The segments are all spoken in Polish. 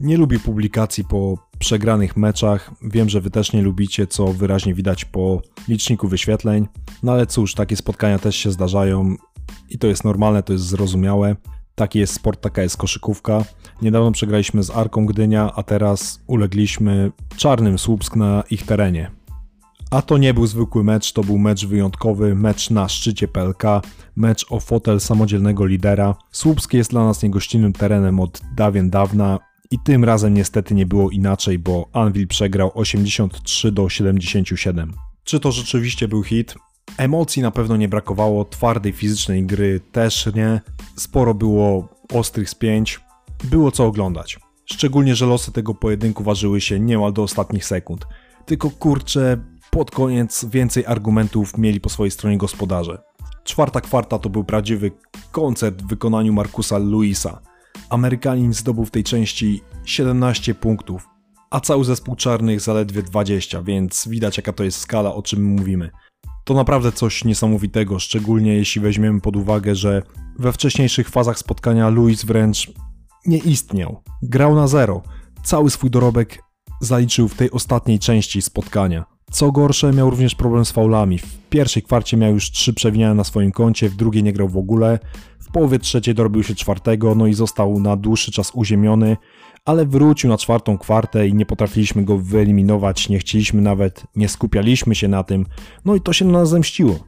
Nie lubię publikacji po przegranych meczach. Wiem, że wy też nie lubicie, co wyraźnie widać po liczniku wyświetleń. No ale cóż, takie spotkania też się zdarzają i to jest normalne, to jest zrozumiałe. Taki jest sport, taka jest koszykówka. Niedawno przegraliśmy z Arką Gdynia, a teraz ulegliśmy Czarnym Słupsk na ich terenie. A to nie był zwykły mecz, to był mecz wyjątkowy, mecz na szczycie PLK, mecz o fotel samodzielnego lidera. Słupsk jest dla nas niegościnnym terenem od dawien dawna i tym razem niestety nie było inaczej, bo Anvil przegrał 83 do 77. Czy to rzeczywiście był hit? Emocji na pewno nie brakowało, twardej fizycznej gry też nie. Sporo było ostrych spięć, było co oglądać. Szczególnie, że losy tego pojedynku ważyły się niemal do ostatnich sekund. Tylko kurczę, pod koniec więcej argumentów mieli po swojej stronie gospodarze. Czwarta kwarta to był prawdziwy koncert w wykonaniu Markusa Luisa. Amerykanin zdobył w tej części 17 punktów, a cały zespół czarnych zaledwie 20, więc widać jaka to jest skala, o czym mówimy. To naprawdę coś niesamowitego, szczególnie jeśli weźmiemy pod uwagę, że we wcześniejszych fazach spotkania Luis wręcz nie istniał. Grał na zero. Cały swój dorobek zaliczył w tej ostatniej części spotkania. Co gorsze, miał również problem z faulami. W pierwszej kwarcie miał już trzy przewiniania na swoim koncie, w drugiej nie grał w ogóle. W połowie trzeciej dorobił się czwartego, no i został na dłuższy czas uziemiony, ale wrócił na czwartą kwartę i nie potrafiliśmy go wyeliminować, nie chcieliśmy nawet, nie skupialiśmy się na tym, no i to się na nas zemściło.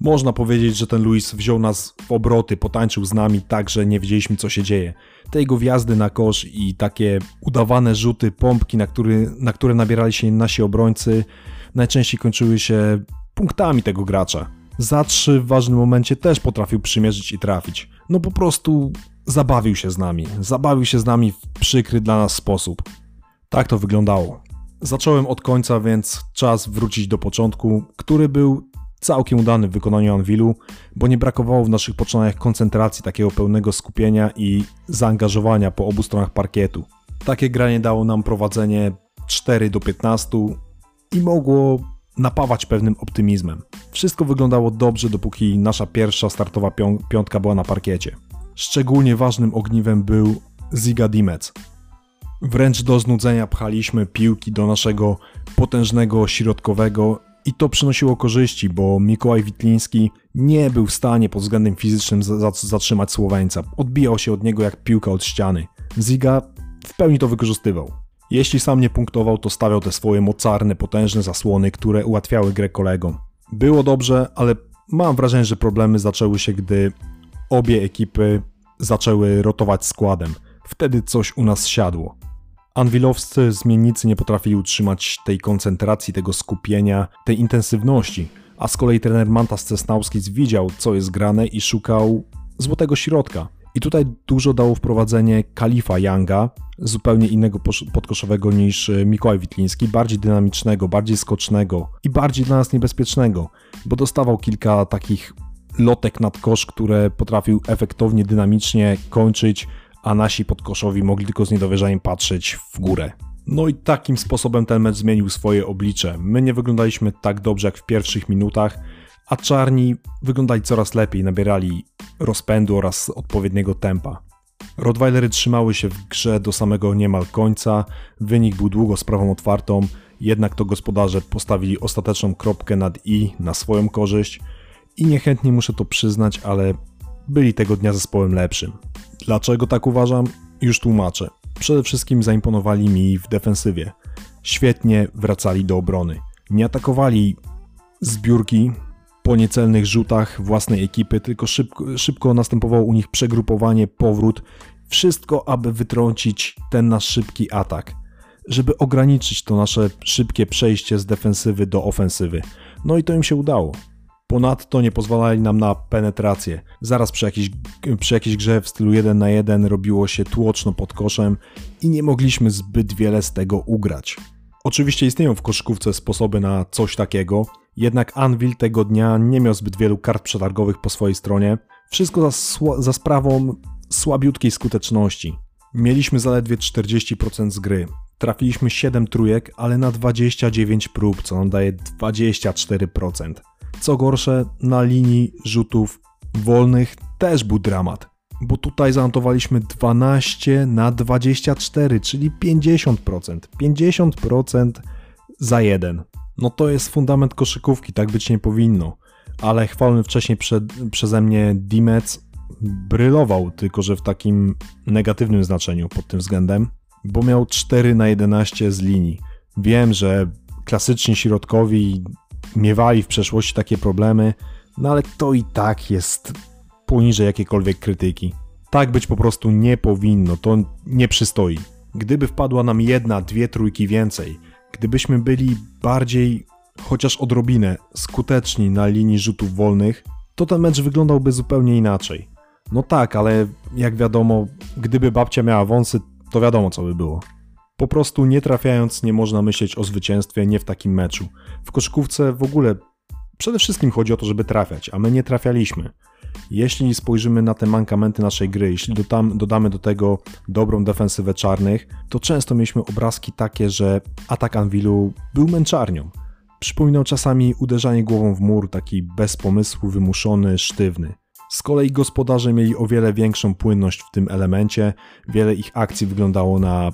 Można powiedzieć, że ten Luis wziął nas w obroty, potańczył z nami tak, że nie wiedzieliśmy co się dzieje. Te jego wjazdy na kosz i takie udawane rzuty, pompki, na, który, na które nabierali się nasi obrońcy, najczęściej kończyły się punktami tego gracza. Za trzy w ważnym momencie też potrafił przymierzyć i trafić. No po prostu zabawił się z nami. Zabawił się z nami w przykry dla nas sposób. Tak to wyglądało. Zacząłem od końca, więc czas wrócić do początku, który był całkiem udany w wykonaniu Anwilu, bo nie brakowało w naszych poczynaniach koncentracji, takiego pełnego skupienia i zaangażowania po obu stronach parkietu. Takie granie dało nam prowadzenie 4 do 15 i mogło napawać pewnym optymizmem. Wszystko wyglądało dobrze, dopóki nasza pierwsza startowa piątka była na parkiecie. Szczególnie ważnym ogniwem był Ziga Dimec. Wręcz do znudzenia pchaliśmy piłki do naszego potężnego środkowego i to przynosiło korzyści, bo Mikołaj Witliński nie był w stanie pod względem fizycznym zatrzymać Słoweńca. Odbijał się od niego jak piłka od ściany. Ziga w pełni to wykorzystywał. Jeśli sam nie punktował, to stawiał te swoje mocarne, potężne zasłony, które ułatwiały grę kolegom. Było dobrze, ale mam wrażenie, że problemy zaczęły się, gdy obie ekipy zaczęły rotować składem. Wtedy coś u nas siadło. Anwilowscy zmiennicy nie potrafili utrzymać tej koncentracji, tego skupienia, tej intensywności, a z kolei trener Mantas Cesnauskic widział, co jest grane i szukał złotego środka. I tutaj dużo dało wprowadzenie Kalifa Younga, zupełnie innego podkoszowego niż e, Mikołaj Witliński, bardziej dynamicznego, bardziej skocznego i bardziej dla nas niebezpiecznego, bo dostawał kilka takich lotek nad kosz, które potrafił efektownie, dynamicznie kończyć, a nasi podkoszowi mogli tylko z niedowierzaniem patrzeć w górę. No i takim sposobem ten mecz zmienił swoje oblicze. My nie wyglądaliśmy tak dobrze jak w pierwszych minutach, a czarni wyglądali coraz lepiej, nabierali rozpędu oraz odpowiedniego tempa. Rottweilery trzymały się w grze do samego niemal końca, wynik był długo sprawą otwartą, jednak to gospodarze postawili ostateczną kropkę nad i na swoją korzyść i niechętnie muszę to przyznać, ale byli tego dnia zespołem lepszym. Dlaczego tak uważam? Już tłumaczę. Przede wszystkim zaimponowali mi w defensywie. Świetnie wracali do obrony. Nie atakowali zbiórki, po niecelnych rzutach własnej ekipy, tylko szybko, szybko następowało u nich przegrupowanie, powrót, wszystko, aby wytrącić ten nasz szybki atak, żeby ograniczyć to nasze szybkie przejście z defensywy do ofensywy. No i to im się udało. Ponadto nie pozwalali nam na penetrację. Zaraz przy jakiejś, przy jakiejś grze w stylu 1 na 1 robiło się tłoczno pod koszem i nie mogliśmy zbyt wiele z tego ugrać. Oczywiście istnieją w koszykówce sposoby na coś takiego, jednak Anvil tego dnia nie miał zbyt wielu kart przetargowych po swojej stronie. Wszystko za, za sprawą słabiutkiej skuteczności. Mieliśmy zaledwie 40% z gry. Trafiliśmy 7 trójek, ale na 29 prób, co nam daje 24%. Co gorsze, na linii rzutów wolnych też był dramat. Bo tutaj zanotowaliśmy 12 na 24, czyli 50%. 50% za jeden. No to jest fundament koszykówki, tak być nie powinno. Ale chwalony wcześniej przed, przeze mnie Dimec brylował, tylko że w takim negatywnym znaczeniu pod tym względem, bo miał 4 na 11 z linii. Wiem, że klasyczni środkowi miewali w przeszłości takie problemy, no ale to i tak jest poniżej jakiejkolwiek krytyki. Tak być po prostu nie powinno, to nie przystoi. Gdyby wpadła nam jedna, dwie trójki więcej, gdybyśmy byli bardziej, chociaż odrobinę, skuteczni na linii rzutów wolnych, to ten mecz wyglądałby zupełnie inaczej. No tak, ale jak wiadomo, gdyby babcia miała wąsy, to wiadomo co by było. Po prostu nie trafiając nie można myśleć o zwycięstwie nie w takim meczu. W koszykówce w ogóle przede wszystkim chodzi o to, żeby trafiać, a my nie trafialiśmy. Jeśli spojrzymy na te mankamenty naszej gry, jeśli dodam, dodamy do tego dobrą defensywę czarnych, to często mieliśmy obrazki takie, że atak Anwilu był męczarnią. Przypominał czasami uderzanie głową w mur, taki bez pomysłu, wymuszony, sztywny. Z kolei gospodarze mieli o wiele większą płynność w tym elemencie, wiele ich akcji wyglądało na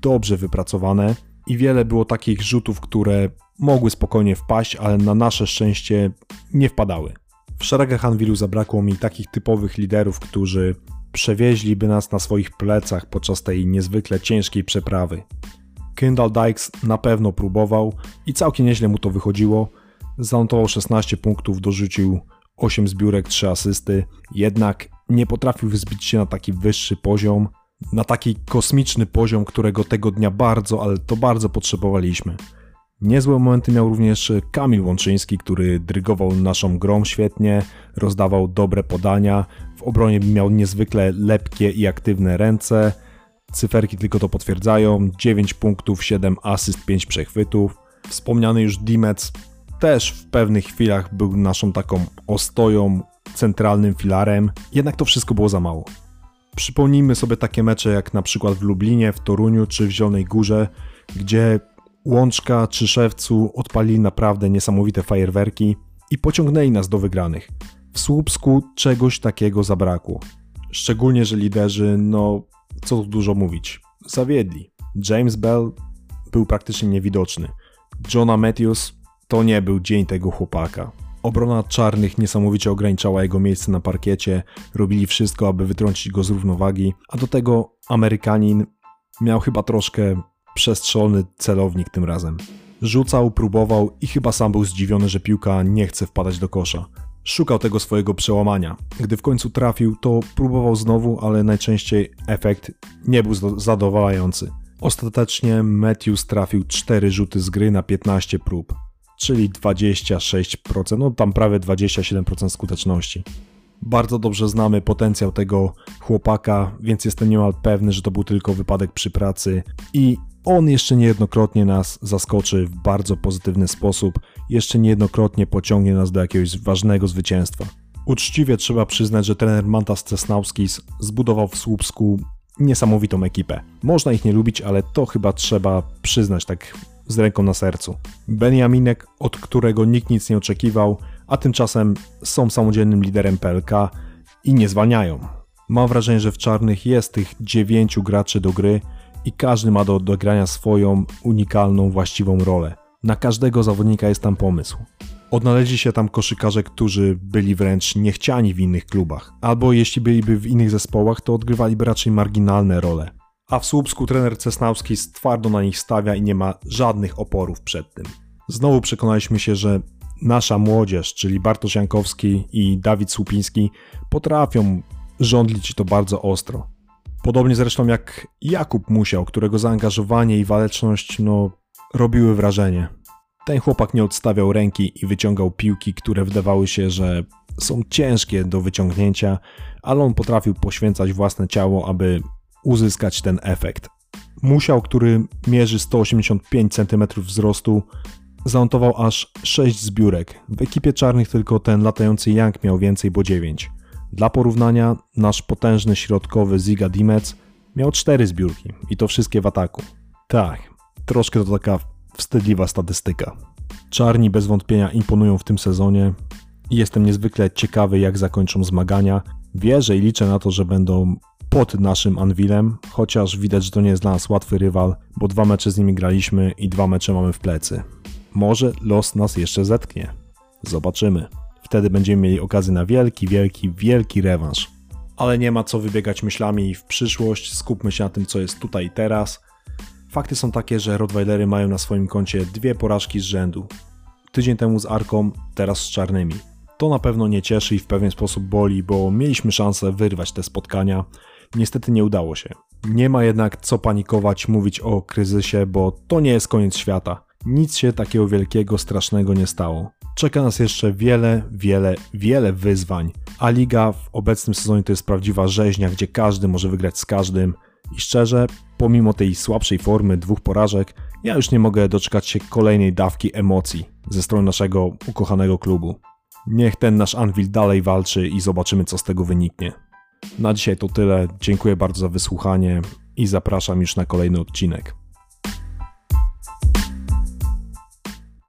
dobrze wypracowane i wiele było takich rzutów, które mogły spokojnie wpaść, ale na nasze szczęście nie wpadały. W szeregach Anwilu zabrakło mi takich typowych liderów, którzy przewieźliby nas na swoich plecach podczas tej niezwykle ciężkiej przeprawy. Kendall Dykes na pewno próbował i całkiem nieźle mu to wychodziło. Zanotował 16 punktów, dorzucił 8 zbiórek, 3 asysty, jednak nie potrafił wzbić się na taki wyższy poziom, na taki kosmiczny poziom, którego tego dnia bardzo, ale to bardzo potrzebowaliśmy. Niezłe momenty miał również Kamil Łączyński, który drygował naszą grą świetnie, rozdawał dobre podania, w obronie miał niezwykle lepkie i aktywne ręce. Cyferki tylko to potwierdzają: 9 punktów, 7 asyst, 5 przechwytów. Wspomniany już Dimec też w pewnych chwilach był naszą taką ostoją, centralnym filarem, jednak to wszystko było za mało. Przypomnijmy sobie takie mecze jak na przykład w Lublinie, w Toruniu czy w Zielonej Górze, gdzie Łączka czy Szewcu odpalili naprawdę niesamowite fajerwerki i pociągnęli nas do wygranych. W Słupsku czegoś takiego zabrakło. Szczególnie, że liderzy, no co tu dużo mówić, zawiedli. James Bell był praktycznie niewidoczny. Johna Matthews to nie był dzień tego chłopaka. Obrona czarnych niesamowicie ograniczała jego miejsce na parkiecie, robili wszystko, aby wytrącić go z równowagi, a do tego Amerykanin miał chyba troszkę przestrzelony celownik tym razem. Rzucał, próbował i chyba sam był zdziwiony, że piłka nie chce wpadać do kosza. Szukał tego swojego przełamania. Gdy w końcu trafił, to próbował znowu, ale najczęściej efekt nie był zadowalający. Ostatecznie Matthews trafił 4 rzuty z gry na 15 prób, czyli 26%, no tam prawie 27% skuteczności. Bardzo dobrze znamy potencjał tego chłopaka, więc jestem niemal pewny, że to był tylko wypadek przy pracy i on jeszcze niejednokrotnie nas zaskoczy w bardzo pozytywny sposób, jeszcze niejednokrotnie pociągnie nas do jakiegoś ważnego zwycięstwa. Uczciwie trzeba przyznać, że trener Mantas Cesnauskis zbudował w Słupsku niesamowitą ekipę. Można ich nie lubić, ale to chyba trzeba przyznać tak z ręką na sercu. Beniaminek, od którego nikt nic nie oczekiwał, a tymczasem są samodzielnym liderem PLK i nie zwalniają. Mam wrażenie, że w czarnych jest tych dziewięciu graczy do gry, i każdy ma do odegrania swoją unikalną, właściwą rolę. Na każdego zawodnika jest tam pomysł. Odnaleźli się tam koszykarze, którzy byli wręcz niechciani w innych klubach, albo jeśli byliby w innych zespołach, to odgrywaliby raczej marginalne role. A w Słupsku trener Cesnauski twardo na nich stawia i nie ma żadnych oporów przed tym. Znowu przekonaliśmy się, że nasza młodzież, czyli Bartosz Jankowski i Dawid Słupiński, potrafią żądlić to bardzo ostro. Podobnie zresztą jak Jakub Musiał, którego zaangażowanie i waleczność no, robiły wrażenie. Ten chłopak nie odstawiał ręki i wyciągał piłki, które wydawały się, że są ciężkie do wyciągnięcia, ale on potrafił poświęcać własne ciało, aby uzyskać ten efekt. Musiał, który mierzy 185 cm wzrostu, zanotował aż 6 zbiórek. W ekipie czarnych tylko ten latający Young miał więcej, bo 9. Dla porównania, nasz potężny środkowy Ziga Dimec miał 4 zbiórki i to wszystkie w ataku. Tak, troszkę to taka wstydliwa statystyka. Czarni bez wątpienia imponują w tym sezonie i jestem niezwykle ciekawy jak zakończą zmagania Wierzę i liczę na to, że będą pod naszym Anvilem, chociaż widać, że to nie jest dla nas łatwy rywal, bo dwa mecze z nimi graliśmy i dwa mecze mamy w plecy. Może los nas jeszcze zetknie. Zobaczymy. Wtedy będziemy mieli okazję na wielki, wielki, wielki rewanż. Ale nie ma co wybiegać myślami w przyszłość, skupmy się na tym, co jest tutaj i teraz. Fakty są takie, że Rottweilery mają na swoim koncie dwie porażki z rzędu. Tydzień temu z Arką, teraz z Czarnymi. To na pewno nie cieszy i w pewien sposób boli, bo mieliśmy szansę wyrwać te spotkania. Niestety nie udało się. Nie ma jednak co panikować, mówić o kryzysie, bo to nie jest koniec świata. Nic się takiego wielkiego, strasznego nie stało. Czeka nas jeszcze wiele, wiele, wiele wyzwań, a liga w obecnym sezonie to jest prawdziwa rzeźnia, gdzie każdy może wygrać z każdym. I szczerze, pomimo tej słabszej formy dwóch porażek, ja już nie mogę doczekać się kolejnej dawki emocji ze strony naszego ukochanego klubu. Niech ten nasz Anvil dalej walczy i zobaczymy, co z tego wyniknie. Na dzisiaj to tyle. Dziękuję bardzo za wysłuchanie i zapraszam już na kolejny odcinek.